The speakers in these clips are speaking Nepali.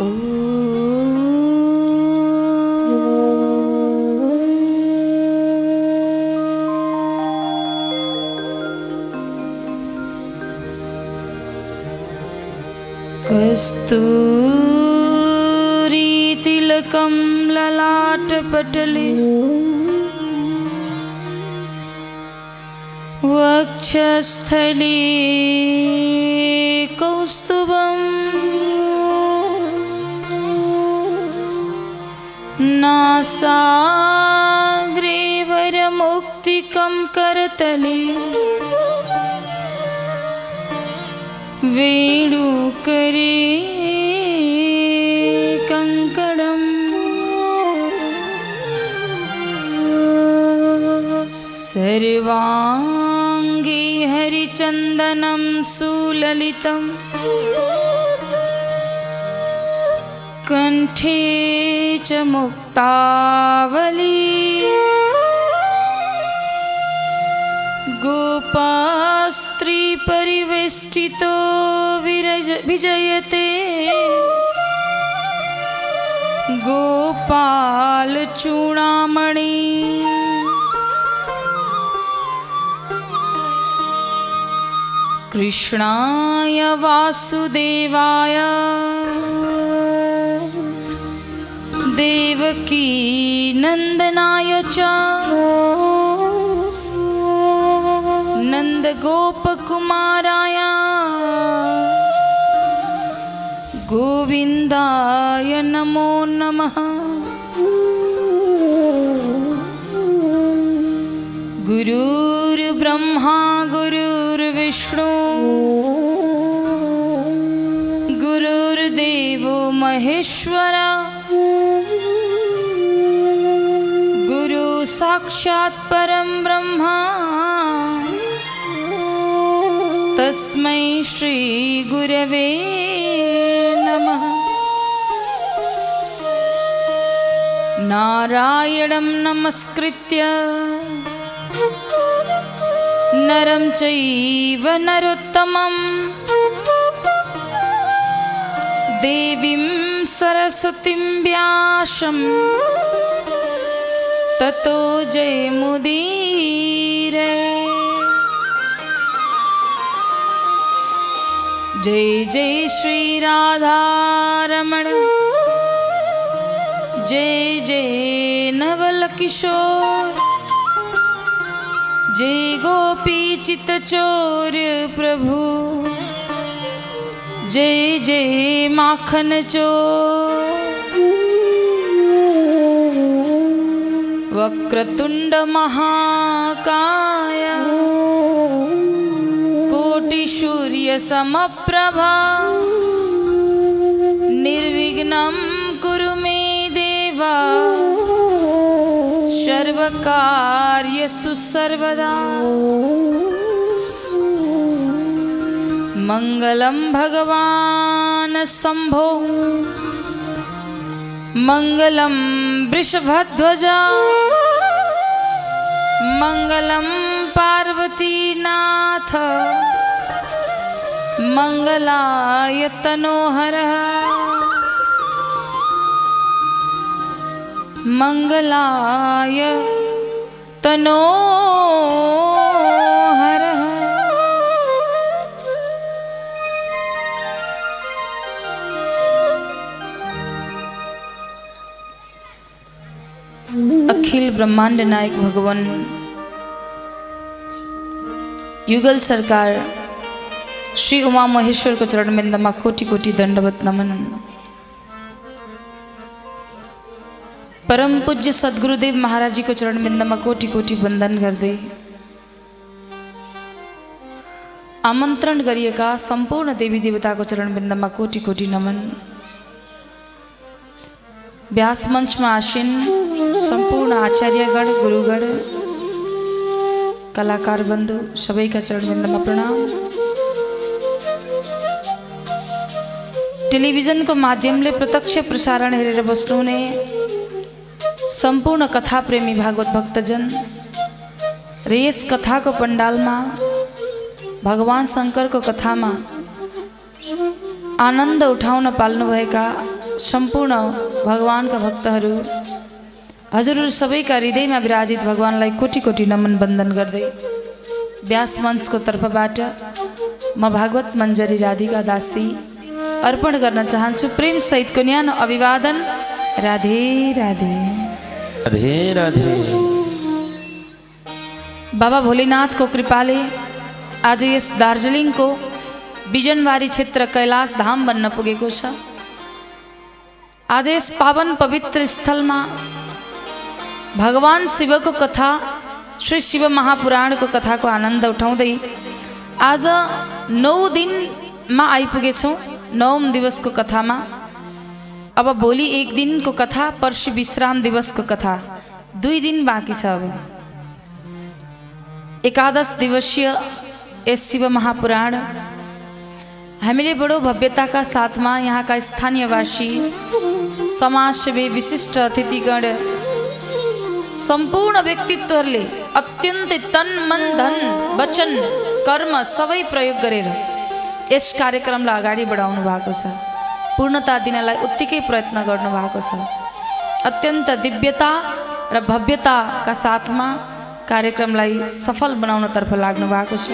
कस्तूरीतिलकं ललाटपटले। वक्षस्थले नासाग्रे वरमुक्तिकं करतले। वेणुकरे कङ्कणम् सर्वाङ्गे हरिचन्दनं सुललितम् कण्ठे च मुक्तावली गोपास्त्रीपरिवेष्टितो विरज विजयते। गोपालचूडामणि कृष्णाय वासुदेवाय देवकी नन्दनाय च। नन्दगोपकुमाराय गोविन्दाय नमो नमः। गुरुर्ब्रह्मा गुरुर्विष्णु गुरुर्देवो महेश्वरा साक्षात् परं ब्रह्मा। तस्मै श्रीगुरवे नमः। नारायणं नमस्कृत्य नरं चैव नरोत्तमं देवीं सरस्वतीं व्यासं ततो जयमुदीरे जय जय श्रीराधारमण जय जय नवलकिशोर जय गोपीचितचोर प्रभु। जय जय माखन चोर। वक्रतुण्ड महाकाय कोटिसूर्यसमप्रभा। निर्विघ्नं कुरु मे देवा। सर्वकार्यसु सर्वदा मङ्गलं भगवान् शम्भो मङ्गलं वृषभध्वजा। मङ्गलं पार्वतीनाथ। मङ्गलाय तनोहरः मङ्गलाय तनोहरः अखिल ब्रह्मांड नायक भगवान। युगल सरकार, श्री उमा महेश्वरको चरणबिन्दमा कोटि कोटि दंडवत नमन। परम पूज्य सद्गुरुदेव महाराजीको चरणबिन्दमा कोटि कोटि वन्दन गर्दै आमन्त्रण गरिएका सम्पूर्ण देवी देवताको चरणबिन्दमा कोटि कोटि नमन। व्यास मञ्चमा आसीन सम्पूर्ण आचार्यगण, गुरुगण, कलाकार बन्धु सबैका चरणबिन्दमा प्रणाम। टेलिभिजनको माध्यमले प्रत्यक्ष प्रसारण हेरेर बस्नुहुने सम्पूर्ण कथाप्रेमी भागवत भक्तजन, रेस कथा को पंडाल र यस कथाको पण्डालमा भगवान् शङ्करको कथामा आनन्द उठाउन पाल्नुभएका सम्पूर्ण भगवान्का भक्तहरू हजुरहरू सबैका हृदयमा विराजित भगवान्लाई कोटि कोटि नमन वन्दन गर्दै व्यास मञ्चको तर्फबाट म भागवत मञ्जरी राधिका दासी अर्पण गर्न चाहन्छु प्रेम सहितको न्यानो अभिवादन। राधे राधे। राधे राधे। बाबा भोलेनाथको कृपाले आज यस दार्जिलिङको बिजनबारी क्षेत्र कैलाश धाम बन्न पुगेको छ। आज यस पावन पवित्र स्थलमा भगवान् शिवको कथा श्री शिव महापुराणको कथाको आनन्द उठाउँदै आज नौ दिनमा आइपुगेछौँ नवम दिवसको कथामा अब भोलि एक दिनको कथा पर्सि विश्राम दिवसको कथा। दुई दिन बाँकी छ अब। एकादश दिवसीय यस शिव महापुराण। हामीले बडो भव्यताका साथमा यहाँका स्थानीयवासी समाजसेवी विशिष्ट अतिथिगण सम्पूर्ण व्यक्तित्वहरूले अत्यन्तै तन मन धन वचन कर्म सबै प्रयोग गरेर यस कार्यक्रमलाई अगाडि बढाउनु भएको छ। पूर्णता दिनलाई उत्तिकै प्रयत्न गर्नुभएको छ। अत्यन्त दिव्यता र भव्यताका साथमा कार्यक्रमलाई सफल बनाउनतर्फ लाग्नु भएको छ।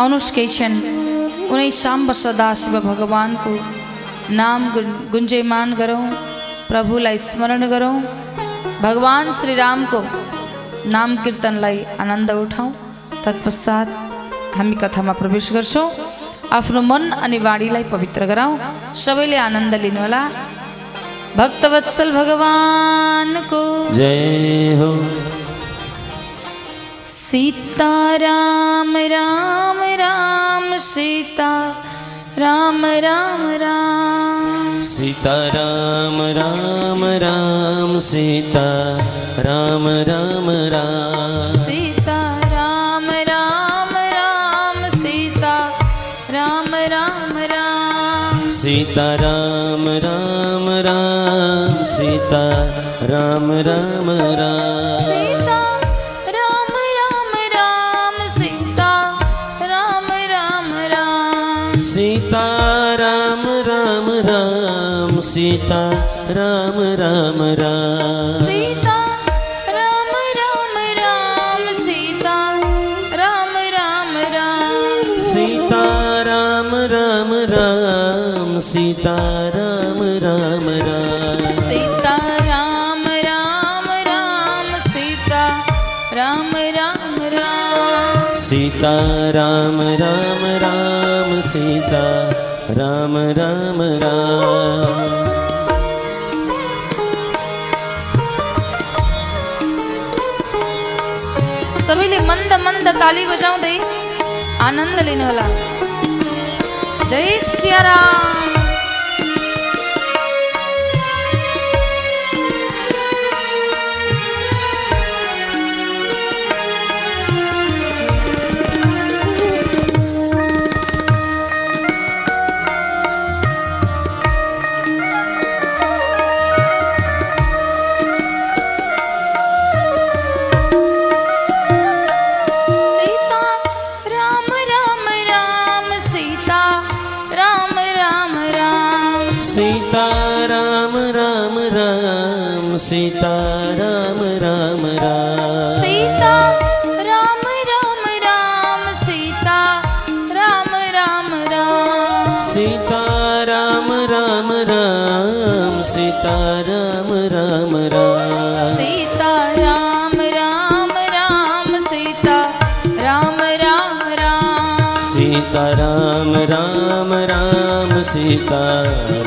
आउनुहोस् केही क्षण। उनै साम्ब सदा शिव भगवान्को नाम गुन गुन्जयमान गरौँ। प्रभुलाई स्मरण गरौँ। भगवान् श्रीरामको नाम कीर्तनलाई आनन्द उठाउँ तत्पश्चात हामी कथामा प्रवेश गर्छौँ आफ्नो मन अनि वाणीलाई पवित्र गराउँ सबैले आनन्द लिनुहोला भक्तवत्सल भगवानको जय हो। सीताराम राम राम सीता राम राम राम सीता राम राम राम सीता राम राम राम सीता राम राम राम सीता राम राम राम सीता राम राम राम सीता राम राम राम सीता राम राम राम सीता राम राम राम सीता राम राम राम सीता राम राम राम सीता राम राम राम सीता राम राम राम सीता राम राम राम सीता राम राम राम सीता राम राम राम ताली बजाऊ दे. आनंद लेने वाला जय सियाराम. सीता राम राम राम सीता राम राम राम सीता राम राम राम सीता राम राम राम सीता राम राम राम सीता राम राम राम सीता राम राम राम सीता राम राम राम सीता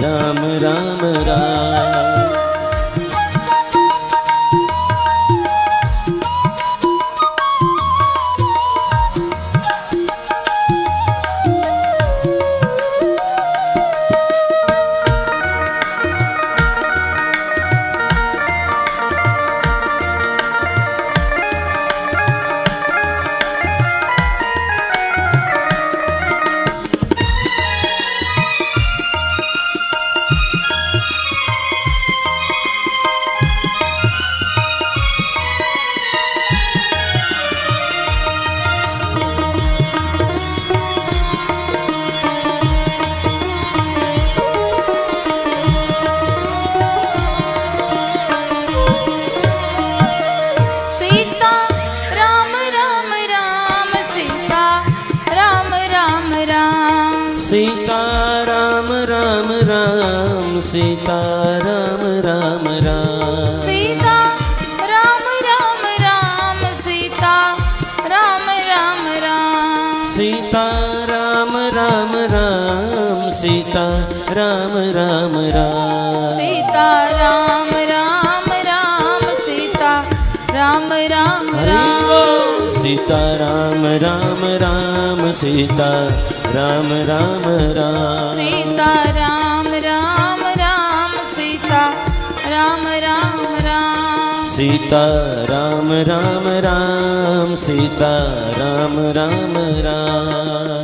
राम राम राम राम राम। सीता राम राम राम सीता राम राम राम। सीता राम राम राम सीता राम राम राम। सीता राम राम राम सीता राम राम राम। सीता राम राम राम सीता राम राम राम। सीता सीता राम राम राम सीता राम राम राम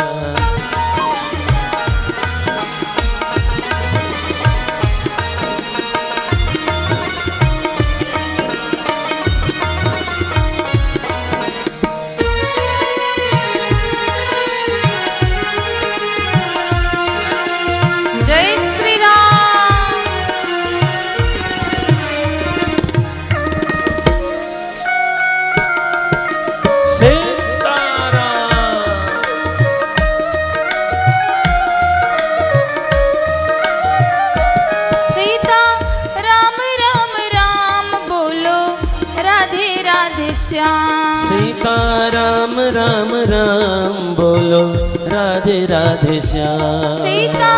राधे श्याम सीता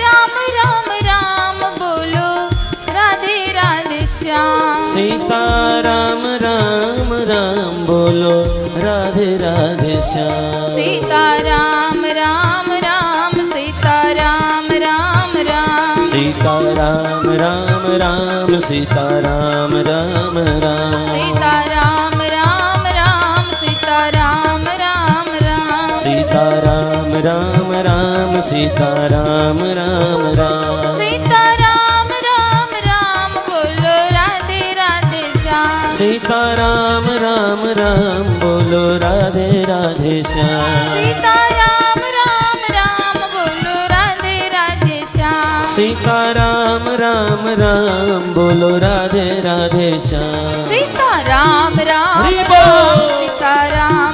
राम राम राम बोलो राधे राधे श्याम सीता राम राम राम बोलो राधे राधे श्याम सीता राम राम राम सीता राम राम राम सीता राम राम राम सीता राम राम राम सीता राम राम राम सीता राम राम राम सीता राम राम राम सीता राम राम राम सीता राम राम राम बोलो राधे राधे श्याम सीता राम राम राम बोलो राधे राधे श्याम सीता राम राम राम बोलो राधे राधे श्याम सीता राम राम राम बोलो राधे राधे श्याम सीता राम राम राम सीता राम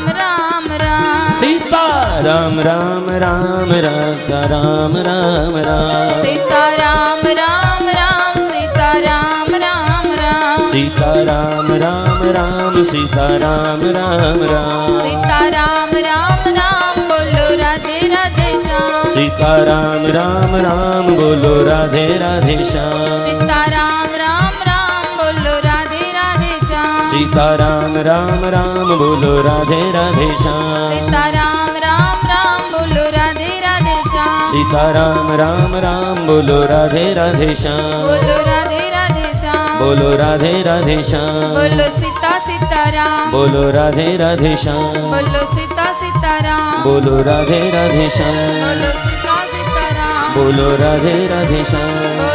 राम राम राम राधा राम राम राम। सीता राम राम राम सीता राम राम। राम सीता राम राम राम सीता राम राम। राम सीता राम राम राम बोलो राधे राधे श्याम। सीता राम राम राम बोलो राधे राधे श्याम। सीता राम राम राम बोलो राधे राधे श्याम। सीता राम राम राम बोलो राधे राधे श्याम। सीता राम राम सीता राम राम राम बोलो राधे राधे श्याम। बोलो राधे राधे श्याम। बोलो राधे राधे श्याम। बोलो सीता सीताराम बोलो राधे राधे श्याम। बोलो सीता सीताराम बोलो राधे राधे श्याम। बोलो सीता सीताराम बोलो राधे राधे श्याम।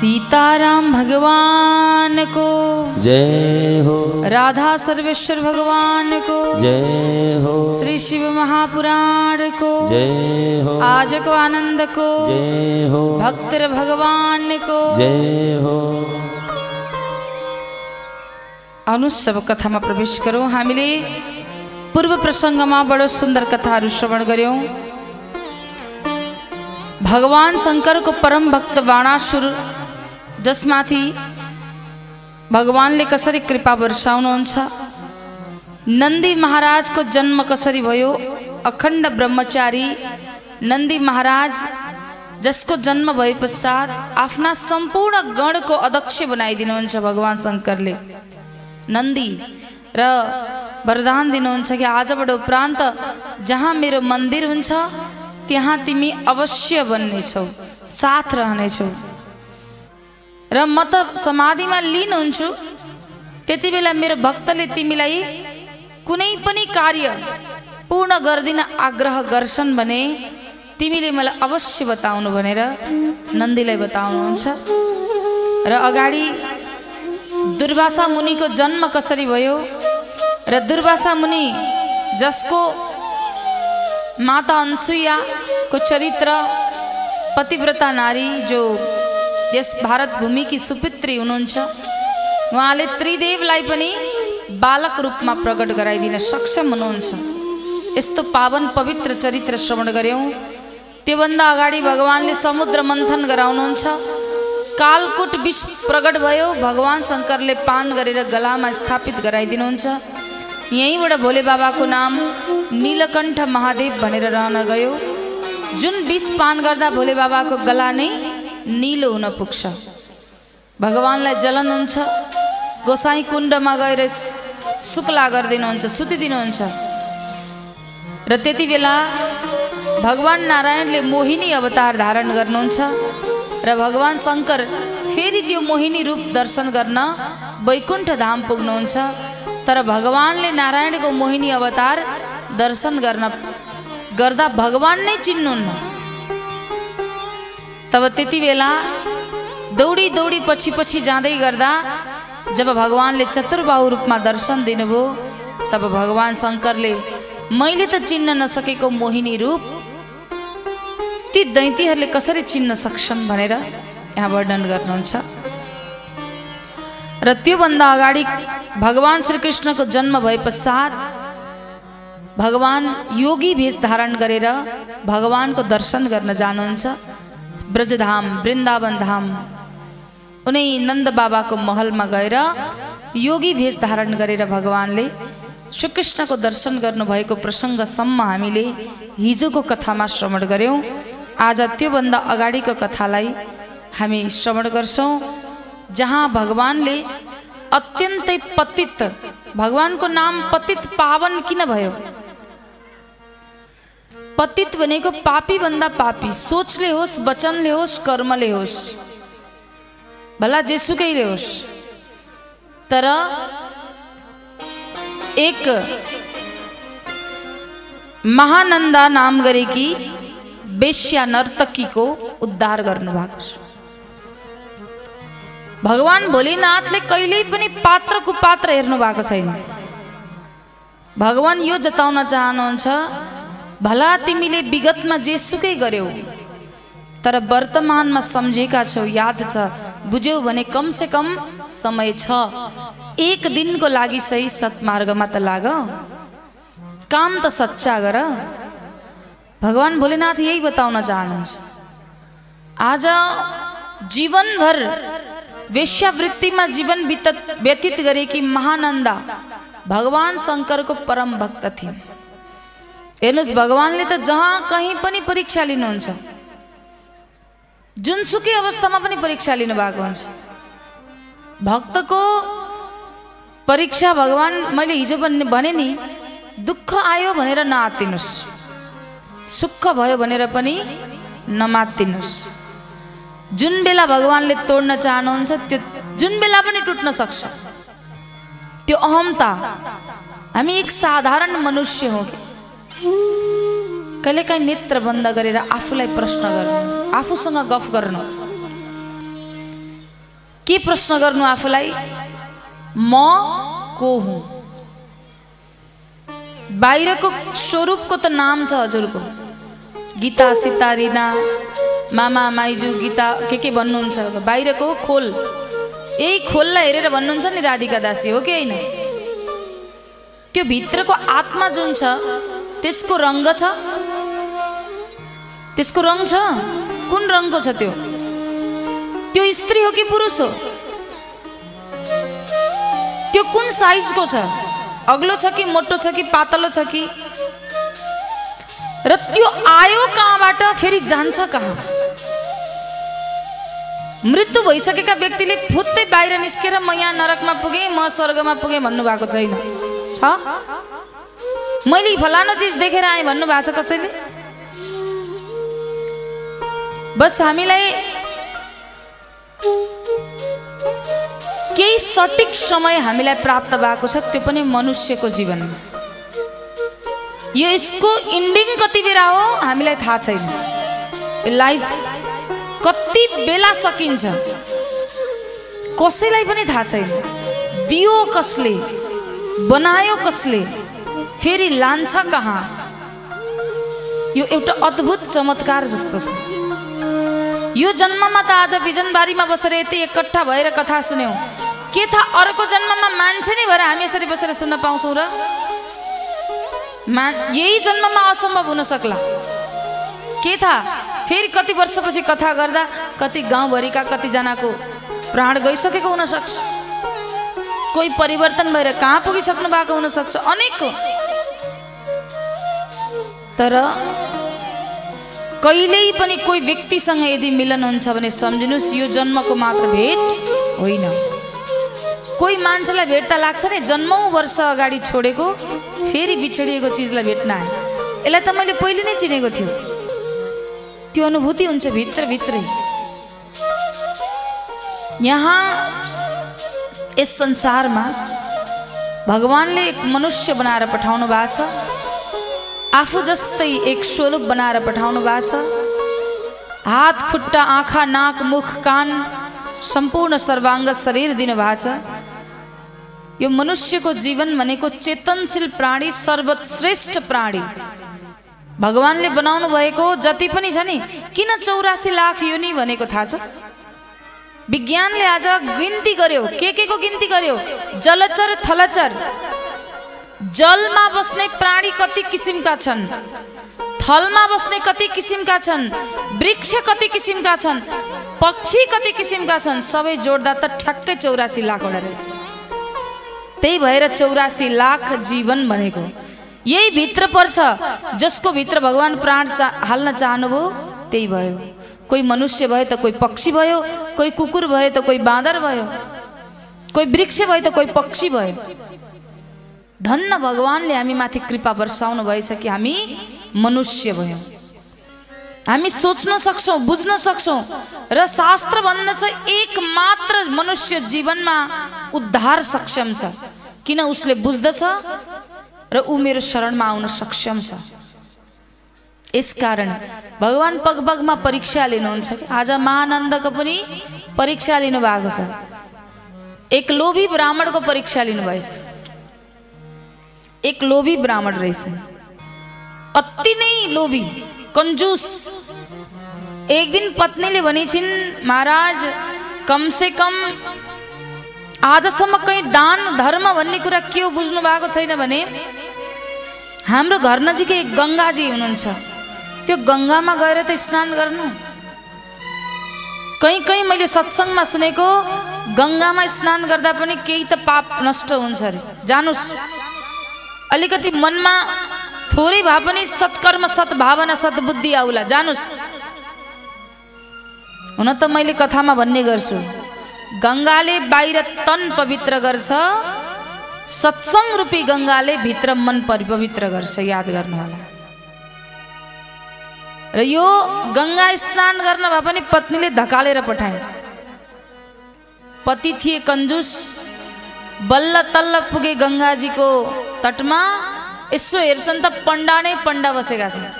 सीताराम भगवान को। जय हो। राधा सर्वेश्वर भगवान को। जय हो। श्री शिव महापुराण को। जय हो। आज को आनंद को। जय हो। भक्तर भगवान को। जय हो। आउनुहोस् सब कथामा प्रवेश गरौँ हामीले पूर्व प्रसङ्गमा बडो सुन्दर कथाहरू श्रवण गऱ्यौँ भगवान शङ्करको परम भक्त बाणासुर जसमाथि भगवानले कसरी कृपा वर्षाउनुहुन्छ? नन्दी महाराजको जन्म कसरी भयो? अखण्ड ब्रह्मचारी नन्दी महाराज जसको जन्म भए पश्चात आफ्ना सम्पूर्ण गणको अध्यक्ष बनाइदिनुहुन्छ भगवान् शङ्करले। नन्दी र वरदान दिनुहुन्छ कि आजबाट उपरान्त जहाँ मेरो मन्दिर हुन्छ त्यहाँ तिमी अवश्य बन्नेछौ साथ रहनेछौ। र म त समाधिमा लिन हुन्छु। त्यति बेला मेरो भक्तले तिमीलाई कुनै पनि कार्य पूर्ण गर्दिन आग्रह गर्छन् भने तिमीले मलाई अवश्य बताउनु भनेर नन्दीलाई बताउनुहुन्छ। र अगाडि दुर्वासा मुनिको जन्म कसरी भयो र दुर्वासा मुनि जसको माता अनसुयाको चरित्र पतिव्रता नारी जो यस भारत भूमिकी सुपुत्री हुनुहुन्छ। उहाँले त्रिदेवलाई पनि बालक रूपमा प्रकट गराइदिन सक्षम हुनुहुन्छ। यस्तो पावन पवित्र चरित्र श्रवण गऱ्यौँ त्योभन्दा अगाडि भगवान्ले समुद्र मन्थन गराउनुहुन्छ। कालकुट विष प्रकट भयो। भगवान् शङ्करले पान गरेर गलामा स्थापित गराइदिनुहुन्छ। यहीँबाट भोले बाबाको नाम नीलकण्ठ महादेव भनेर रहन गयो। जुन विष पान गर्दा भोले बाबाको गला नै निलो हुन पुग्छ भगवान्लाई जलन हुन्छ गोसाई कुण्डमा गएर शुक्ला गरिदिनुहुन्छ सुतिदिनुहुन्छ र त्यति बेला भगवान् नारायणले मोहिनी अवतार धारण गर्नुहुन्छ र भगवान् शङ्कर फेरि त्यो मोहिनी रूप दर्शन गर्न वैकुण्ठ धाम पुग्नुहुन्छ तर भगवान्ले नारायणको मोहिनी अवतार दर्शन गर्न गर्दा भगवान् नै चिन्नुहुन्न तब त्यति बेला दौडी दौडी पछि पछि जाँदै गर्दा जब भगवान्ले चतुर्बाहु रूपमा दर्शन दिनुभयो तब भगवान् शङ्करले मैले त चिन्न नसकेको मोहिनी रूप ती दैतीहरूले कसरी चिन्न सक्छन् भनेर यहाँ वर्णन गर्नुहुन्छ। र त्योभन्दा अगाडि भगवान् श्रीकृष्णको जन्म भए पश्चात भगवान् योगी भेष धारण गरेर भगवान्को दर्शन गर्न जानुहुन्छ। ब्रजधाम वृन्दावन धाम उनै नन्द बाबाको महलमा गएर योगी भेष धारण गरेर भगवान्ले श्रीकृष्णको दर्शन गर्नुभएको प्रसङ्गसम्म हामीले हिजोको कथामा श्रवण गऱ्यौँ आज त्योभन्दा अगाडिको कथालाई हामी श्रवण गर्छौँ जहाँ भगवान्ले अत्यन्तै पतित भगवान्को नाम पतित पावन किन भयो? पतित भनेको पापी भन्दा पापी। सोचले होस् वचनले होस् कर्मले होस् भला जेसुकैले होस् तर एक महानन्दा नाम गरेकी वेश्या नर्तकीको उद्धार गर्नुभएको छ भगवान् भोलिनाथले कहिल्यै पनि पात्र कुपात्र हेर्नु भएको छैन। भगवान् यो जताउन चाहनुहुन्छ भला तिमीले विगतमा जेसुकै गर्यौ। तर वर्तमानमा सम्झेका छौ याद छ। बुझ्यौ भने कमसे कम समय छ। एक दिनको लागि सही सत्मार्गमा त लाग। काम त सच्चा गर। भगवान् भोलेनाथ यही बताउन चाहनुहुन्छ। आज जीवनभर वेश्यावृत्तिमा जीवन व्यतीत गरेकी महानन्दा भगवान् शङ्करको परम भक्त थिइन्। हेर्नुहोस् भगवान्ले त जहाँ कहीँ पनि परीक्षा लिनुहुन्छ। जुनसुकै अवस्थामा पनि परीक्षा लिनुभएको हुन्छ। भक्तको परीक्षा भगवान् मैले हिजो पनि भने नि दुःख आयो भनेर नआत्तिनुहोस् सुख भयो भनेर पनि नमात्तिनुहोस् जुन बेला भगवान्ले तोड्न चाहनुहुन्छ त्यो जुन बेला पनि टुट्न सक्छ। त्यो अहमता। हामी एक साधारण मनुष्य हो। कहिलेकाहीँ नेत्र बन्द गरेर आफूलाई प्रश्न गर्नु आफूसँग गफ गर्नु। के प्रश्न गर्नु आफूलाई? म को हुँ? बाहिरको स्वरूपको त नाम छ हजुरको। गीता सीता रिना मामा माइजू गीता के के भन्नुहुन्छ? बाहिरको खोल। यही खोललाई हेरेर भन्नुहुन्छ नि राधिका दासी हो कि होइन? त्यो भित्रको आत्मा जुन छ त्यसको रङ्ग छ? त्यसको रङ छ? कुन रङको छ त्यो? त्यो स्त्री हो कि पुरुष हो? त्यो कुन साइजको छ? अग्लो छ कि मोटो छ कि पातलो छ कि? र त्यो आयो कहाँबाट? फेरि जान्छ कहाँ? मृत्यु भइसकेका व्यक्तिले फुत्तै बाहिर निस्केर म यहाँ नरकमा पुगेँ म स्वर्गमा पुगेँ भन्नुभएको छैन। मैले फलानु चिज देखेर आएँ भन्नुभएको छ कसैले? बस हामीलाई केही सटिक समय हामीलाई प्राप्त भएको छ त्यो पनि मनुष्यको जीवनमा। यो यसको इन्डिङ कति बेला हो हामीलाई थाहा छैन। लाइफ कति बेला सकिन्छ कसैलाई पनि थाहा छैन। दियो कसले? बनायो कसले? फेरि लान्छ कहाँ? यो एउटा अद्भुत चमत्कार जस्तो छ। यो जन्ममा त आज बिजनबारीमा बसेर यति एकट्ठा भएर कथा सुन्यौँ। के थाहा अर्को जन्ममा मान्छे नै भएर हामी यसरी बसेर सुन्न पाउँछौँ र? मा यही जन्ममा असम्भव हुन सक्ला। के थाहा फेरि कति वर्षपछि कथा गर्दा कति गाउँभरिका कतिजनाको प्राण गइसकेको हुनसक्छ कोही परिवर्तन भएर कहाँ पुगिसक्नु भएको हुनसक्छ? अनेक तर कहिल्यै पनि कोही व्यक्तिसँग यदि मिलन हुन्छ भने सम्झिनुहोस् यो जन्मको मात्र भेट होइन। कोही मान्छेलाई भेट्दा लाग्छ नि जन्मौँ वर्ष अगाडि छोडेको फेरि बिछडिएको चिजलाई भेट्न आए यसलाई त मैले पहिले नै चिनेको थियो। त्यो अनुभूति हुन्छ भित्रभित्रै। यहाँ यस संसारमा भगवान्ले एक मनुष्य बनाएर पठाउनु भएको छ आफू जस्तै एक स्वरूप बनाएर पठाउनु भएको छ हात खुट्टा आँखा नाक मुख कान सम्पूर्ण सर्वाङ्ग शरीर दिनुभएको छ यो मनुष्यको जीवन भनेको चेतनशील प्राणी सर्वश्रेष्ठ प्राणी। भगवान्ले बनाउनु भएको जति पनि छ नि किन चौरासी लाख योनि भनेको थाहा छ विज्ञानले आज गिन्ती गर्यो। के के को गिन्ती गर्यो? जलचर थलचर। जलमा बस्ने प्राणी कति किसिमका छन्? थलमा बस्ने कति किसिमका छन्? वृक्ष कति किसिमका छन्? पक्षी कति किसिमका छन्? सबै जोड्दा त ठ्याक्कै चौरासी लाखवटा रहेछ। त्यही भएर चौरासी लाख जीवन भनेको। यही भित्र पर्छ जसको भित्र भगवान् प्राण चा हाल्न चाहनुभयो त्यही भयो। कोही मनुष्य भयो त कोही पक्षी भयो कोही कुकुर भयो त कोही बाँदर भयो कोही वृक्ष भयो त कोही पक्षी भयो। धन्न भगवान्ले हामी माथि कृपा वर्षाउनु भएछ कि हामी मनुष्य भयौँ। हामी सोच्न सक्छौँ बुझ्न सक्छौँ र शास्त्र भन्दछ एक मात्र मनुष्य जीवनमा उद्धार सक्षम छ। किन उसले बुझ्दछ र ऊ मेरो शरणमा आउन सक्षम छ? यसकारण भगवान् पगपगमा परीक्षा लिनुहुन्छ आज महानन्दको पनि परीक्षा लिनुभएको छ। एक लोभी ब्राह्मणको परीक्षा लिनुभएछ। एक लोभी ब्राह्मण रहेछ। अति नै लोभी कन्जुस। एक दिन पत्नीले भनेछिन् महाराज कमसे कम आजसम्म कहीँ दान धर्म भन्ने कुरा के हो बुझ्नु भएको छैन भने हाम्रो घर नजिकै गङ्गाजी हुनुहुन्छ। त्यो गङ्गामा गएर त स्नान गर्नु। कहीँ कहीँ मैले सत्सङ्गमा सुनेको गङ्गामा स्नान गर्दा पनि केही त पाप नष्ट हुन्छ अरे। जानुहोस् अलिकति मनमा थोरै भए पनि सत्कर्म सद्भावना सद्बुद्धि आउला। जानुहोस् हुन त मैले कथामा भन्ने गर्छु गङ्गाले बाहिर तन पवित्र गर्छ सत्सङ्ग रूपी गङ्गाले भित्र मन पवित्र गर्छ। याद गर्नु होला र यो गङ्गा स्नान गर्न भए पनि पत्नीले धकालेर पठाए। पति थिए कन्जुस बल्ल तल्ल पुगे गङ्गाजीको तटमा यसो हेर्छन् त पण्डा नै पण्डा बसेका छन्।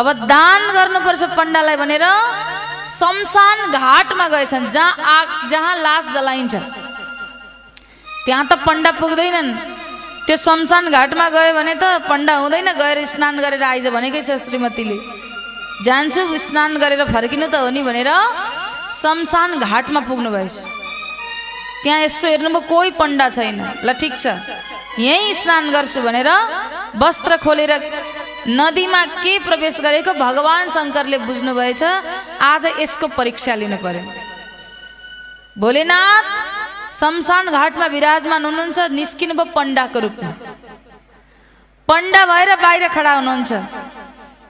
अब दान गर्नुपर्छ पण्डालाई भनेर शमशान घाटमा गएछन् जहाँ आग जहाँ लास जलाइन्छ। त्यहाँ त पण्डा पुग्दैनन्। त्यो शमशान घाटमा गयो भने त पण्डा हुँदैन गएर स्नान गरेर आइज भनेकै छ श्रीमतीले। जान्छु स्नान गरेर फर्किनु त हो नि भनेर शमशान घाटमा पुग्नु भएछ। त्यहाँ यसो हेर्नुभयो कोही पण्डा छैन। ल ठिक छ। यहीँ स्नान गर्छु भनेर वस्त्र खोलेर नदीमा के प्रवेश गरेको भगवान् शङ्करले बुझ्नुभएछ आज यसको परीक्षा लिनु पर्यो। भोलेनाथ! शमशान घाटमा विराजमान हुनुहुन्छ निस्किनु भयो पण्डाको रूपमा। पण्डा भएर बाहिर खडा हुनुहुन्छ।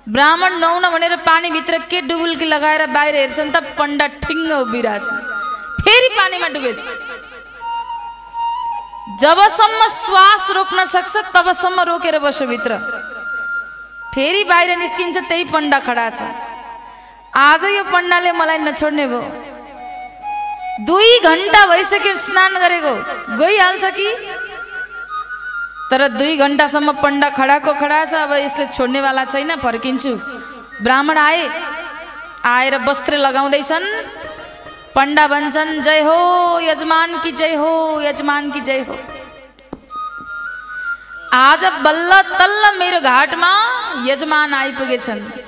ब्राह्मण नहुन भनेर पानीभित्र के डुबुल्की लगाएर बाहिर हेर्छन् त पण्डा ठिङ्ग उभिरहेछ। फेरि पानीमा डुबेछ। जबसम्म श्वास रोक्न सक्छ तबसम्म रोकेर बस्यो भित्र। फेरि बाहिर निस्किन्छ त्यही पण्डा खडा छ। आज यो पण्डाले मलाई नछोड्ने भयो। दुई घन्टा भइसक्यो स्नान गरेको। गइहाल्छ कि? तर दुई घन्टासम्म पण्डा खडाको खडा छ अब यसले छोड्नेवाला छैन फर्किन्छु। ब्राह्मण आए आएर वस्त्र लगाउँदैछन्। पण्डा भन्छन् जय हो यजमान कि जय हो यजमान कि जय हो। आज बल्ल तल्ल मेरो घाटमा यजमान आइपुगेछन्।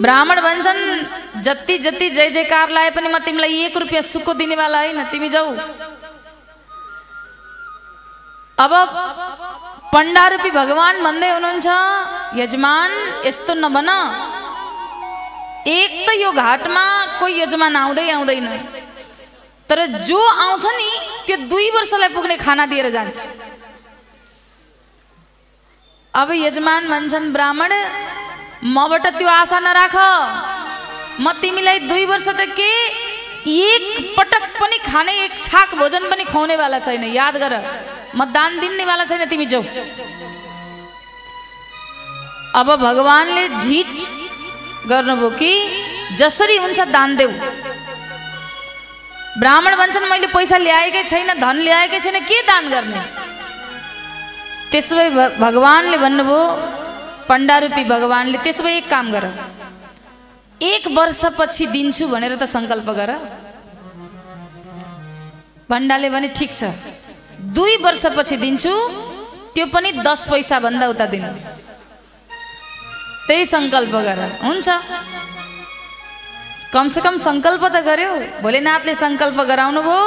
ब्राह्मण भन्छन् जति जति जय जयकार लाए पनि म तिमीलाई एक रुपियाँ सुक्को दिनेवाला होइन तिमी जाऊ। अब पण्डा रूपी भगवान् भन्दै हुनुहुन्छ यजमान यस्तो नभन एक त यो घाटमा कोही यजमान आउँदै आउँदैन। तर जो आउँछ नि त्यो दुई वर्षलाई पुग्ने खाना दिएर जान्छ। अब यजमान भन्छन् ब्राह्मण मबाट त्यो आशा नराख। म तिमीलाई दुई वर्ष त के एक पटक पनि खाने एक छाक भोजन पनि खुवाउनेवाला छैन याद गर। म दान दिनेवाला छैन तिमी जाऊ। अब भगवान्ले ढिट गर्नुभयो कि जसरी हुन्छ दान देऊ। ब्राह्मण भन्छन् मैले पैसा ल्याएकै छैन धन ल्याएकै छैन के दान गर्ने? त्यसो भए भगवान्ले भन्नुभयो पण्डारूपी भगवान्ले त्यसो भए एक काम गर। एक वर्षपछि दिन्छु भनेर त सङ्कल्प गर। पण्डाले भने ठिक छ। दुई वर्षपछि दिन्छु त्यो पनि दस पैसा भन्दा उता दिनु। त्यही सङ्कल्प गर। हुन्छ। कमसेकम सङ्कल्प त गर्यो। भोलेनाथले सङ्कल्प गराउनु भयो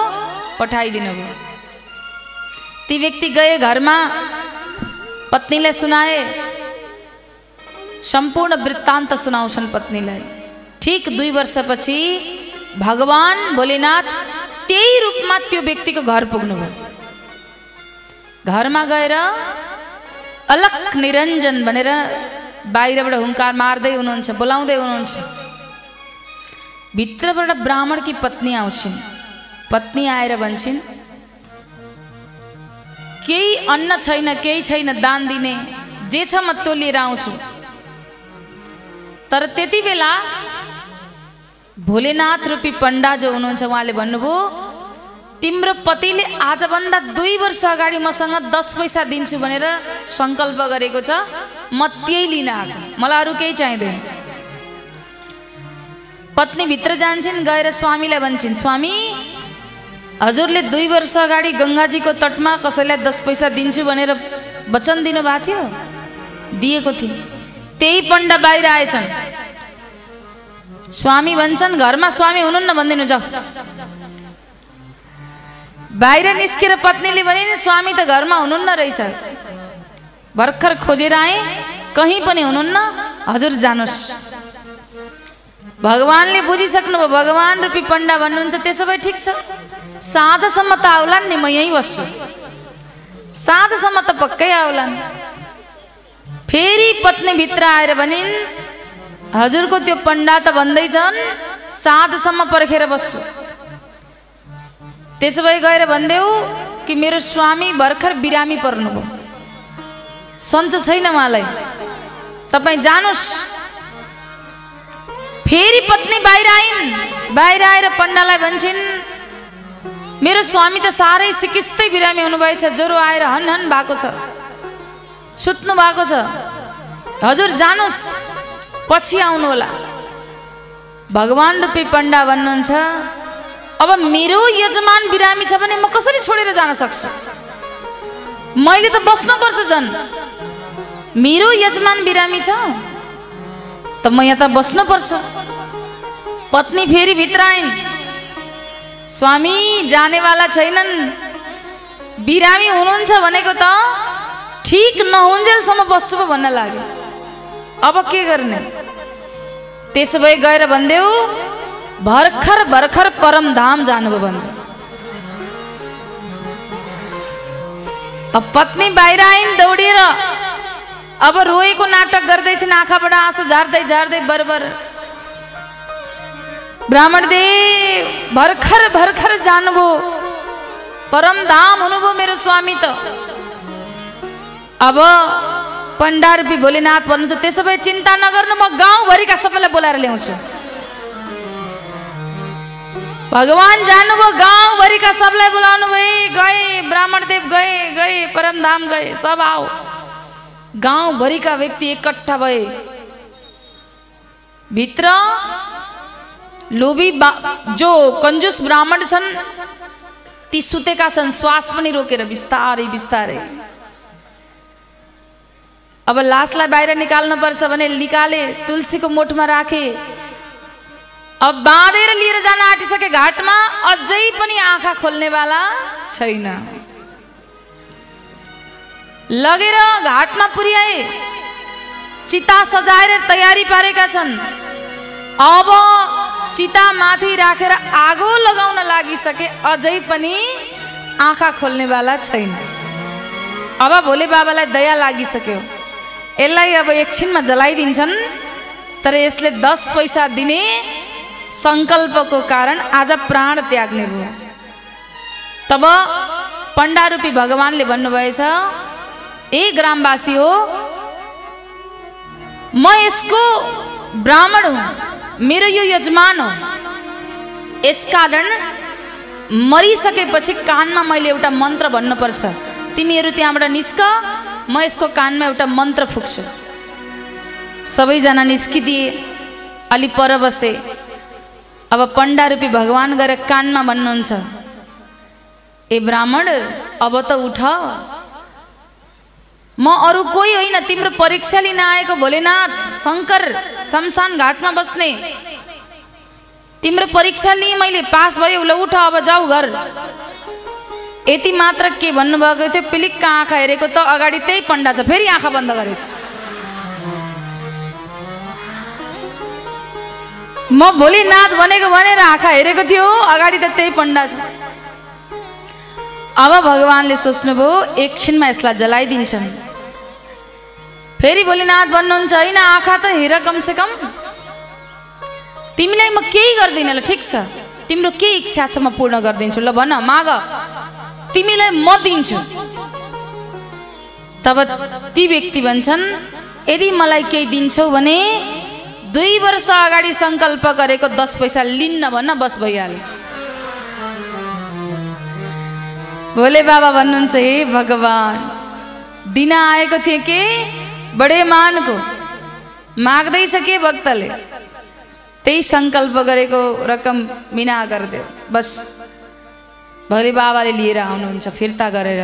पठाइदिनु भयो। ती व्यक्ति गए घरमा पत्नीलाई सुनाए सम्पूर्ण वृत्तान्त सुनाउँछन् पत्नीलाई ठिक दुई वर्षपछि भगवान् भोलेनाथ त्यही रूपमा त्यो व्यक्तिको घर पुग्नुभयो। घरमा गएर अलक निरञ्जन भनेर बाहिरबाट हुङ्कार मार्दै हुनुहुन्छ बोलाउँदै हुनुहुन्छ। भित्रबाट ब्राह्मणकी पत्नी आउँछिन्? पत्नी आएर भन्छन् केही अन्न छैन केही छैन दान दिने जे छ म त्यो लिएर आउँछु। तर त्यति बेला भोलेनाथ रूपी पण्डा जो हुनुहुन्छ उहाँले भन्नुभयो तिम्रो पतिले आजभन्दा दुई वर्ष अगाडि मसँग दस पैसा दिन्छु भनेर सङ्कल्प गरेको छ म त्यही लिन आएको। मलाई अरू केही चाहिँदैन। पत्नी भित्र जान्छन् गएर स्वामीलाई भन्छन् स्वामी हजुरले दुई वर्ष अगाडि गङ्गाजीको तटमा कसैलाई दस पैसा दिन्छु भनेर वचन दिनुभएको थियो? दिएको थिएँ। त्यही पण्डा बाहिर आएछन्। स्वामी भन्छन् घरमा स्वामी हुनुहुन्न भनिदिनु जाऊ। बाहिर निस्केर पत्नीले भने नि स्वामी त घरमा हुनुहुन्न रहेछ। भर्खर खोजेर आएँ कहीँ पनि हुनुहुन्न। हजुर जानुहोस्। भगवान्ले बुझिसक्नुभयो भगवान् रूपी पण्डा भन्नुहुन्छ त्यसो भए ठिक छ। साँझसम्म त आउलान् नि म यहीँ बस्छु। साँझसम्म त पक्कै आउलान्। फेरि पत्नी भित्र आएर भनिन् हजुरको त्यो पण्डा त भन्दैछन् साँझसम्म पर्खेर बस्छु। त्यसो भए गएर भनिदेऊ कि मेरो स्वामी भर्खर बिरामी पर्नुभयो। सन्चो छैन उहाँलाई। तपाईँ जानुहोस्। फेरि पत्नी बाहिर आइन् बाहिर आएर पण्डालाई भन्छन् मेरो स्वामी त साह्रै सिकिस्तै बिरामी हुनुभएछ ज्वरो आएर हन हन भएको छ। सुत्नु भएको छ। हजुर जानुहोस् पछि आउनु होला भगवान् रूपी पण्डा भन्नुहुन्छ अब मेरो यजमान बिरामी छ भने म कसरी छोडेर जान सक्छु? मैले त बस्नुपर्छ झन्। मेरो यजमान बिरामी छ? त म यहाँ त बस्नुपर्छ पत्नी फेरि भित्र आइन्। स्वामी जानेवाला छैनन्। बिरामी हुनुहुन्छ भनेको त ठिक नहुन्जेलसम्म बस्छु पो भन्न लाग्यो। अब के गर्ने? त्यसो भए गएर भनिदेऊ भर्खर भर्खर परमधाम जानुभयो भन्दै। अब पत्नी बाहिर आइन् दौडिएर अब रोएको नाटक गर्दैछन् आँखाबाट आँसु झार्दै झार्दै बरबर। ब्राह्मण देव भर्खर भर्खर जानुभयो। परमधाम हुनुभयो मेरो स्वामी त। अब पण्डा रूपी भोलेनाथ भन्नुहुन्छ त्यसो भए चिन्ता नगर्नु म गाउँभरिका सबैलाई बोलाएर ल्याउँछु। भगवान् जानुभयो गाउँभरिका सबलाई बोलाउनु भए गए ब्राह्मण देव गए गए परमधाम गए सब आओ गाउँभरिका व्यक्ति एकट्ठा भए। भित्र लोभी बा जो कन्जुस ब्राह्मण छन् ती सुतेका छन् श्वास पनि रोकेर बिस्तारै बिस्तारै। अब लासलाई बाहिर निकाल्नुपर्छ भने निकाले तुलसीको मोठमा राखे। अब बाँधेर लिएर जान आँटिसके घाटमा अझै पनि आँखा खोल्नेवाला छैन। लगेर घाटमा पुर्याए। चिता सजाएर तयारी पारेका छन्। अब चिता माथि राखेर आगो लगाउन लागिसके अझै पनि आँखा खोल्नेवाला छैन। अब भोले बाबालाई दया लागिसक्यो। यसलाई अब एकछिनमा जलाइदिन्छन् तर यसले दस पैसा दिने सङ्कल्पको कारण आज प्राण त्याग्ने भयो। तब पण्डारूपी भगवान्ले भन्नुभएछ ए ग्रामवासी हो म यसको ब्राह्मण हुँ मेरो यो यजमान हो। यसकारण मरिसकेपछि कानमा मैले एउटा मन्त्र भन्नुपर्छ। तिमीहरू त्यहाँबाट निस्क म यसको कानमा एउटा मन्त्र फुक्छु। सबैजना निस्किदिए अलि पर बसे। अब पण्डारूपी भगवान् गएर कानमा भन्नुहुन्छ ए ब्राह्मण अब त उठ। म अरू कोही होइन तिम्रो परीक्षा लिन आएको भोलेनाथ शङ्कर शमशान घाटमा बस्ने। तिम्रो परीक्षा लिएँ मैले पास भयो ल उठ अब जाऊ घर। यति मात्र के भन्नुभएको थियो पिलिक्क आँखा हेरेको त अगाडि त्यही पण्डा छ फेरि आँखा बन्द गरेछ। म भोलिनाथ भनेको भनेर आँखा हेरेको थियो अगाडि त त्यही पण्डा छ। अब भगवान्ले सोच्नुभयो एकछिनमा यसलाई जलाइदिन्छन्। फेरि भोलिनाथ भन्नुहुन्छ होइन आँखा त हेर कमसेकम तिमीलाई म केही गर्दिनँ ल ठिक छ। तिम्रो के इच्छा छ म पूर्ण गरिदिन्छु। ल भन माग। तिमीलाई म दिन्छु। तब ती व्यक्ति भन्छन् यदि मलाई केही दिन्छौ भने दुई वर्ष अगाडि सङ्कल्प गरेको दस पैसा लिन्न भन्न बस भइहाल्यो। भोले बाबा भन्नुहुन्छ हे भगवान् दिन आएको थिएँ के? बडे मानको। माग्दैछ के भक्तले? त्यही सङ्कल्प गरेको रकम मिना गरिदियो बस। भोले बाबाले लिएर आउनुहुन्छ फिर्ता गरेर।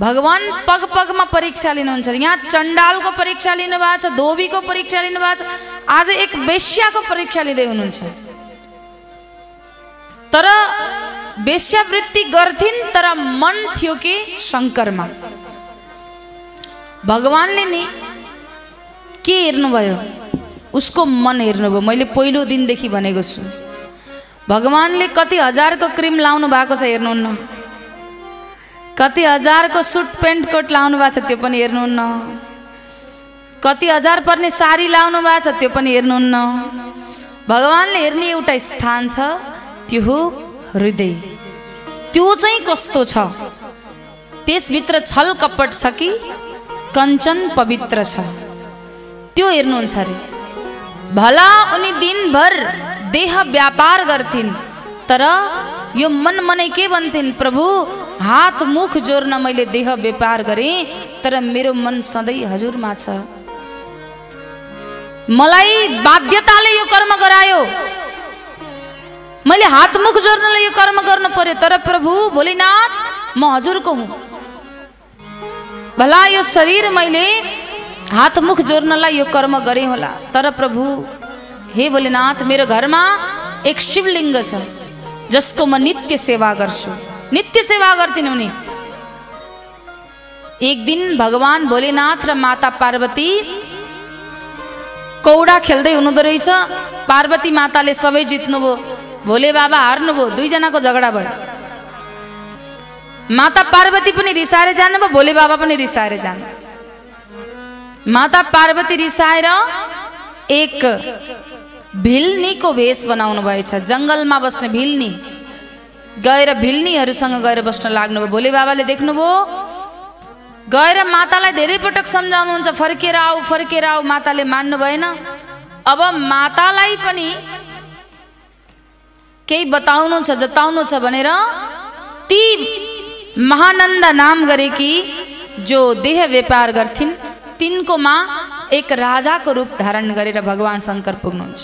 भगवान् पग पगमा परीक्षा लिनुहुन्छ। यहाँ चण्डालको परीक्षा लिनुभएको छ धोबीको परीक्षा लिनुभएको छ। आज एक वेश्याको परीक्षा लिँदै हुनुहुन्छ। तर वेश्यावृत्ति गर्थिन् तर मन थियो कि शङ्करमा। भगवान्ले नि के हेर्नुभयो? उसको मन हेर्नुभयो। मैले पहिलो दिनदेखि भनेको छु। भगवान्ले कति हजारको क्रिम लाउनु भएको छ हेर्नुहुन्न। कति हजारको सुट पेन्ट कोट लाउनु भएको छ त्यो पनि हेर्नुहुन्न। कति हजार पर्ने साडी लाउनु भएको छ त्यो पनि हेर्नुहुन्न। भगवान्ले हेर्ने एउटा स्थान छ त्यो हो हृदय। त्यो चाहिँ कस्तो छ? त्यसभित्र छल कपट छ कि कञ्चन पवित्र छ? त्यो हेर्नुहुन्छ अरे। भला उनी दिनभर देह व्यापार गर्थिन् तर यो मन मनै के भन्थिन् प्रभु? हात मुख जोड्न मैले देह व्यापार गरेँ तर मेरो मन सधैँ हजुरमा छ। मलाई बाध्यताले यो कर्म गरायो। मैले हात मुख जोड्नलाई यो कर्म गर्नु पर्यो तर प्रभु भोलिनाथ म हजुरको हुँ। भला यो शरीर मैले हात मुख जोड्नलाई यो कर्म गरेँ होला। तर प्रभु हे भोलेनाथ मेरो घरमा एक शिवलिङ्ग छ जसको म नित्य सेवा गर्छु। नित्य सेवा गर्थिन् उनी। एक दिन भगवान् भोलेनाथ र माता पार्वती कौडा खेल्दै हुनुहुँदो रहेछ। पार्वती माताले सबै जित्नुभयो। भोले बाबा हार्नुभयो। दुईजनाको झगडा भयो। माता पार्वती पनि रिसाएर जानुभयो भोले बाबा पनि रिसाएर जानु। माता पार्वती रिसाएर एक भिल्नीको भेष बनाउनु भएछ। जङ्गलमा बस्ने भिल्नी। गएर भिल्नीहरूसँग गएर बस्न लाग्नुभयो। भोले बाबाले देख्नुभयो गएर मातालाई धेरै पटक सम्झाउनुहुन्छ। फर्केर आऊ फर्केर आऊ माताले मान्नु भएन। अब मातालाई पनि केही बताउनु छ जताउनु छ भनेर ती महानन्द नाम गरेकी जो देह व्यापार गर्थिन् तिनकोमा एक राजाको रूप धारण गरेर भगवान् शङ्कर पुग्नुहुन्छ।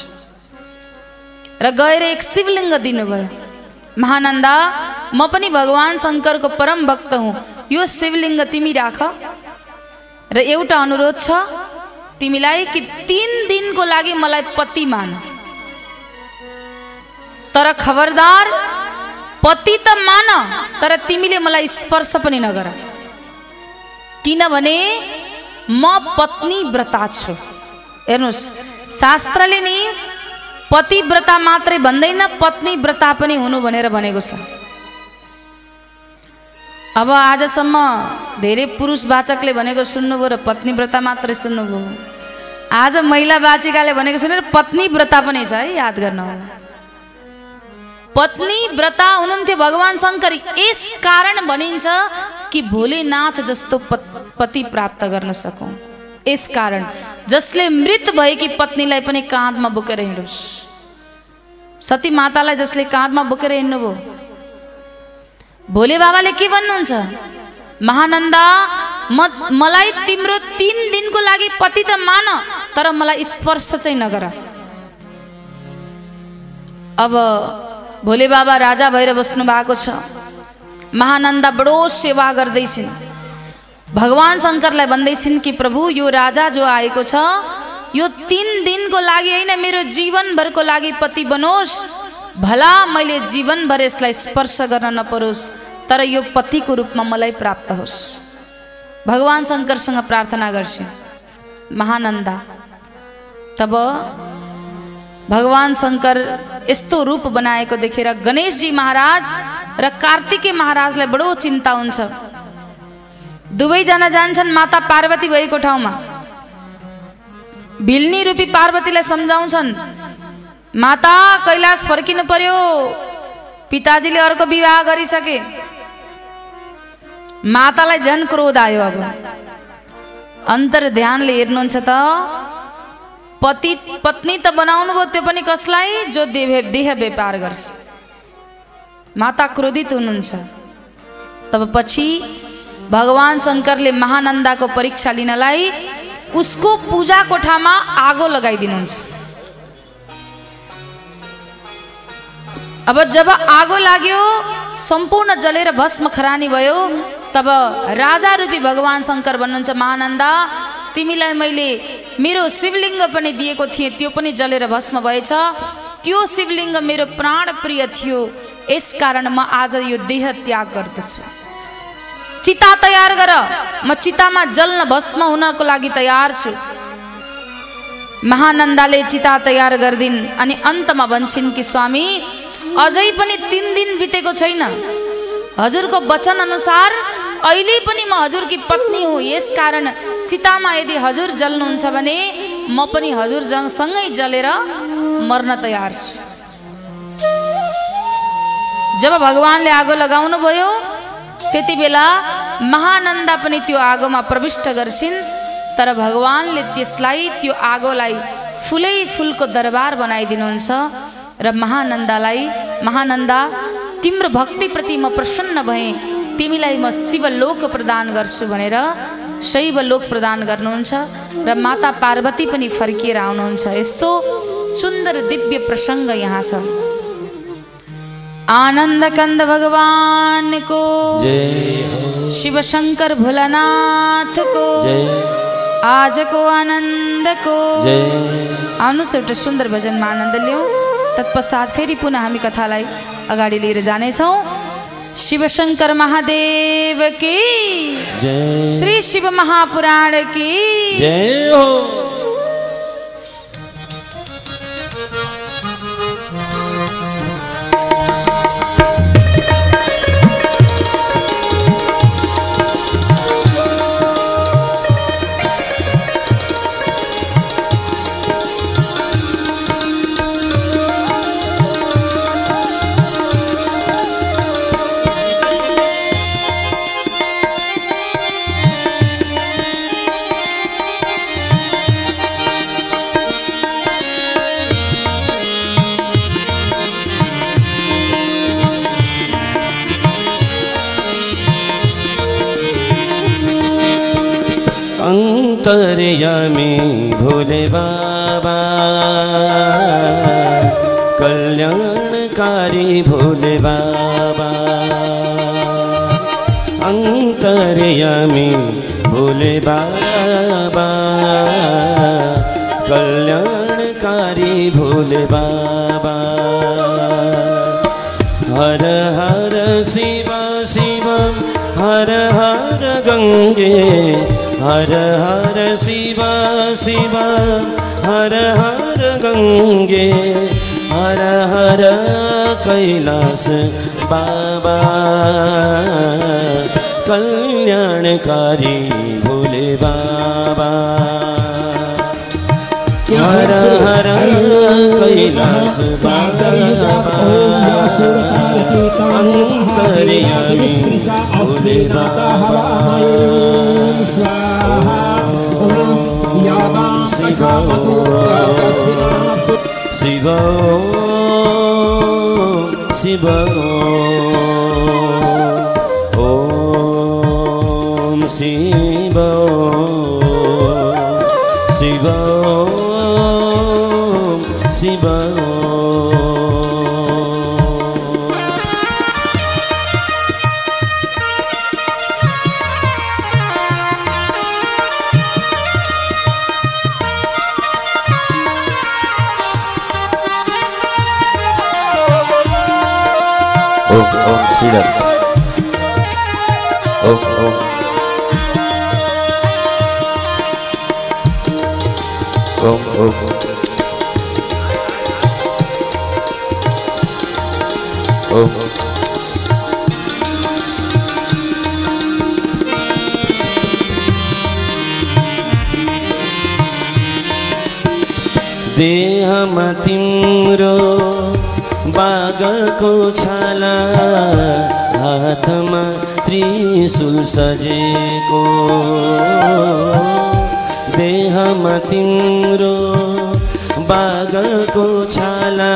र गएर एक शिवलिङ्ग दिनुभयो। महानन्दा म पनि भगवान् शङ्करको परम भक्त हुँ। यो शिवलिङ्ग तिमी राख। र एउटा अनुरोध छ तिमीलाई कि तिन दिनको लागि मलाई पति मान। तर खबरदार पति त मान तर तिमीले मलाई स्पर्श पनि नगर। किनभने म पत्नी व्रता छु। हेर्नुहोस् शास्त्रले नि पतिव्रता मात्रै भन्दैन पत्नी व्रता पनि हुनु भनेर भनेको छ। अब आजसम्म धेरै पुरुष वाचकले भनेको सुन्नुभयो र पत्नी व्रता मात्रै सुन्नुभयो। आज महिला वाचिकाले भनेको सुनेर पत्नी व्रता पनि छ है याद गर्न पत्नी व्रता हुनुहुन्थ्यो भगवान् शङ्कर। यस कारण भनिन्छ कि भोलेनाथ जस्तो पत पति प्राप्त गर्न सकौँ। यस कारण जसले मृत भएकी पत्नीलाई पनि काँधमा बोकेर हिँडोस्। सती मातालाई जसले काँधमा बोकेर हिँड्नुभयो। भोले बाबाले के भन्नुहुन्छ? महानन्दा म मलाई तिम्रो तिन दिनको लागि पति त मान तर मलाई स्पर्श चाहिँ नगर। अब भोले बाबा राजा भएर बस्नु भएको छ। महानन्दा बडो सेवा गर्दैछिन्। भगवान् शङ्करलाई भन्दैछिन् कि प्रभु यो राजा जो आएको छ यो तिन दिनको लागि होइन मेरो जीवनभरको लागि पति बनोस्। भला मैले जीवनभर यसलाई स्पर्श गर्न नपरोस् तर यो पतिको रूपमा मलाई प्राप्त होस्। भगवान् शङ्करसँग प्रार्थना गर्छु। महानन्दा तब भगवान् शङ्कर यस्तो रूप बनाएको देखेर गणेशजी महाराज र कार्तिके महाराजलाई बडो चिन्ता हुन्छ। दुवैजना जान्छन् माता पार्वती भएको ठाउँमा। भिल्नी रूपी पार्वतीलाई सम्झाउँछन् माता कैलाश फर्किनु पर्यो। पिताजीले अर्को विवाह गरिसके। मातालाई झन् क्रोध आयो अब। अन्तर ध्यानले हेर्नुहुन्छ त। पति पत्नी त बनाउनु भयो त्यो पनि कसलाई? जो देह देह व्यापार गर्छ। माता क्रोधित हुनुहुन्छ। तब पछि भगवान् शङ्करले महानन्दाको परीक्षा लिनलाई उसको पूजा कोठामा आगो लगाइदिनुहुन्छ। अब जब आगो लाग्यो सम्पूर्ण जलेर भस्म खरानी भयो तब राजा रूपी भगवान् शङ्कर भन्नुहुन्छ महानन्दा तिमीलाई मैले मेरो शिवलिङ्ग पनि दिएको थिएँ त्यो पनि जलेर भस्म भएछ। त्यो शिवलिङ्ग मेरो प्राण प्रिय थियो यसकारण म आज यो देह त्याग गर्दछु। चिता तयार गर। म चितामा जल्न भस्म हुनको लागि तयार छु। महानन्दाले चिता तयार गरिदिन् अनि अन्तमा भन्छन् कि स्वामी अझै पनि तिन दिन बितेको छैन। हजुरको वचन अनुसार अहिले पनि म हजुरकी पत्नी हुँ। यस कारण चितामा यदि हजुर जल्नुहुन्छ भने म पनि हजुर सँगै जलेर मर्न तयार छु। जब भगवान्ले आगो लगाउनु भयो त्यति बेला महानन्दा पनि त्यो आगोमा प्रविष्ट गर्छिन्। तर भगवान्ले त्यसलाई त्यो आगोलाई फुलै फुलको दरबार बनाइदिनुहुन्छ र महानन्दालाई महानन्दा तिम्रो भक्तिप्रति म प्रसन्न भएँ तिमीलाई म शिवलोक प्रदान गर्छु भनेर शैवलोक प्रदान गर्नुहुन्छ र माता पार्वती पनि फर्किएर आउनुहुन्छ। यस्तो सुन्दर दिव्य प्रसङ्ग यहाँ छ। आनन्द कन्द भगवानको जय हो। शिव शङ्कर भोलानाथको जय। आजको आनन्दको जय। आउनुहोस् एउटा सुन्दर भजनमा आनन्द तत्पश्चात फेरि पुनः हामी कथालाई अगाडि लिएर जानेछौँ शिवशङ्कर महादेव की। जय। श्री शिव महापुराण की। जय हो। अन्तर्यामी भोले बाबा। कल्याणकारी भोले बाबा। अन्तर्यामी भोले बाबा। कल्याणकारी भोले बाबा। हर हर शिव शिव हर हर गङ्गे हर हर शिव शिव हर हर गङ्गे हर हर कैलास बाबा। कल्याणकारी भोले बाबा हर हर कैलास बाबा अन्तर्यामी भोले बाबा शिव शिव शिव ॐ शिव शिव शिव ओम ओम श्रीराम ओम ओम ओम ओम देहमा तिम्रो बागको छाला हातमा त्रिशूल सजेको। देहमा तिम्रो बागको छाला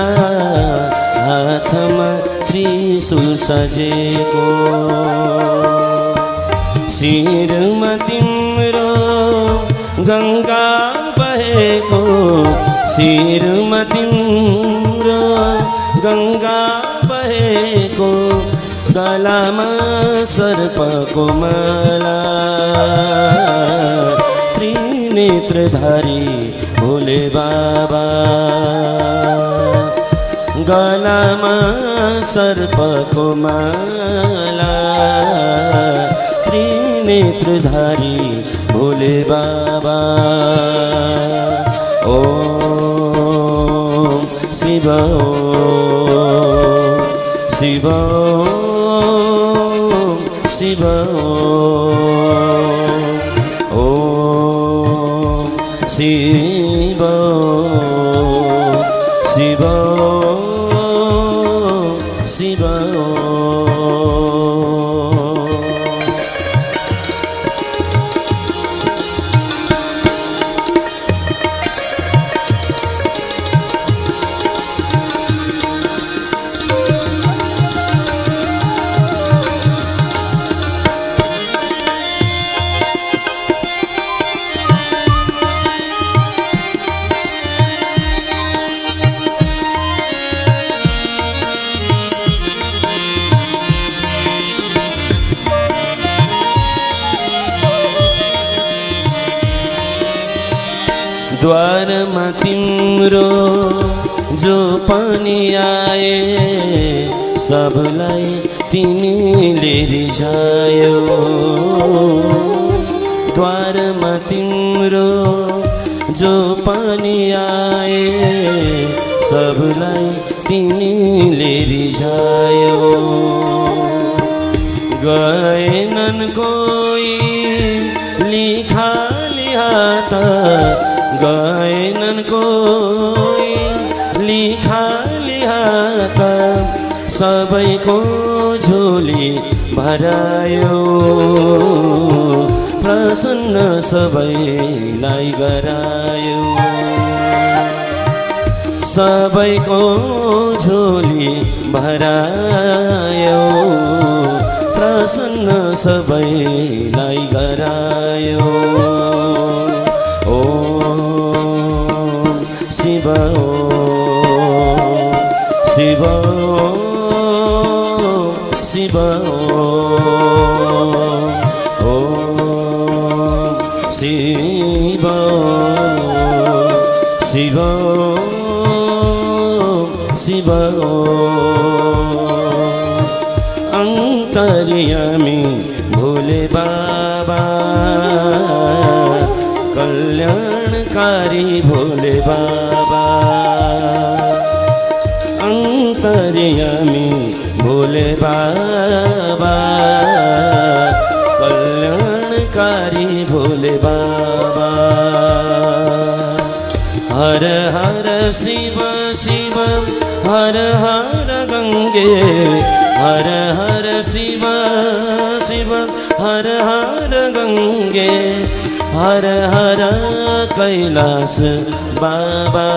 हातमा त्रिशूल सजेको। शिरमा तिम्रो गङ्गा बहेको। शिरमा तिम्रो गङ्गा बहेको। गलामा सर्पको माला। त्रिनेत्रधारी भोले बाबा। माला त्रिनेत्रधारी भोले बाबा। शिव शिव शिव पनि आए सबलाई तिमीले रिझायो। द्वारमा तिम्रो जो पनि आए सबलाई तिमीले रिझायो। गएनन् कोही लिखा लिहात गएनन् सबैको झोली भरायो। प्रसन्न सबैलाई गरायो। सबैको झोली भरायो। प्रसन्न सबैलाई गरायो। ओ शिव शिव। शिव ओ शिव शिव शिव अंतर्यामी भोले बाबा कल्याणकारी भोले बाबा अंतर्यामी भोले बाबा कल्याणकारी भोले बाबा हर हर शिव शिव हर हर गंगे हर हर शिव शिव हर हर गंगे हर हर कैलास बाबा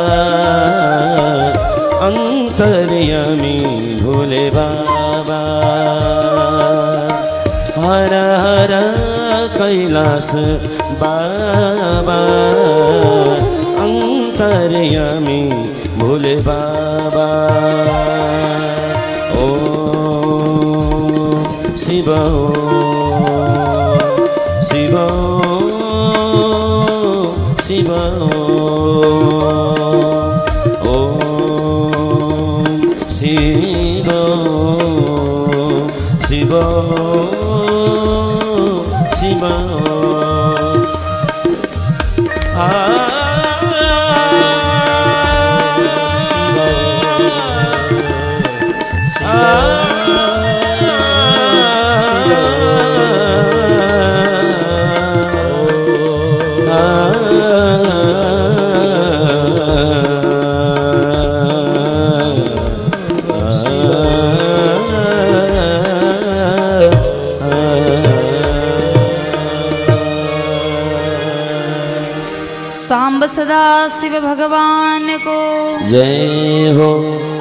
अंतर्यामी भोले बाबा। हर हर कैलास बाबा। अंतर्यामी भोले बाबा। ओ शिव शिव शिव शिव आ जय हो।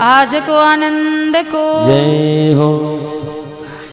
आज को आनंद को जय हो।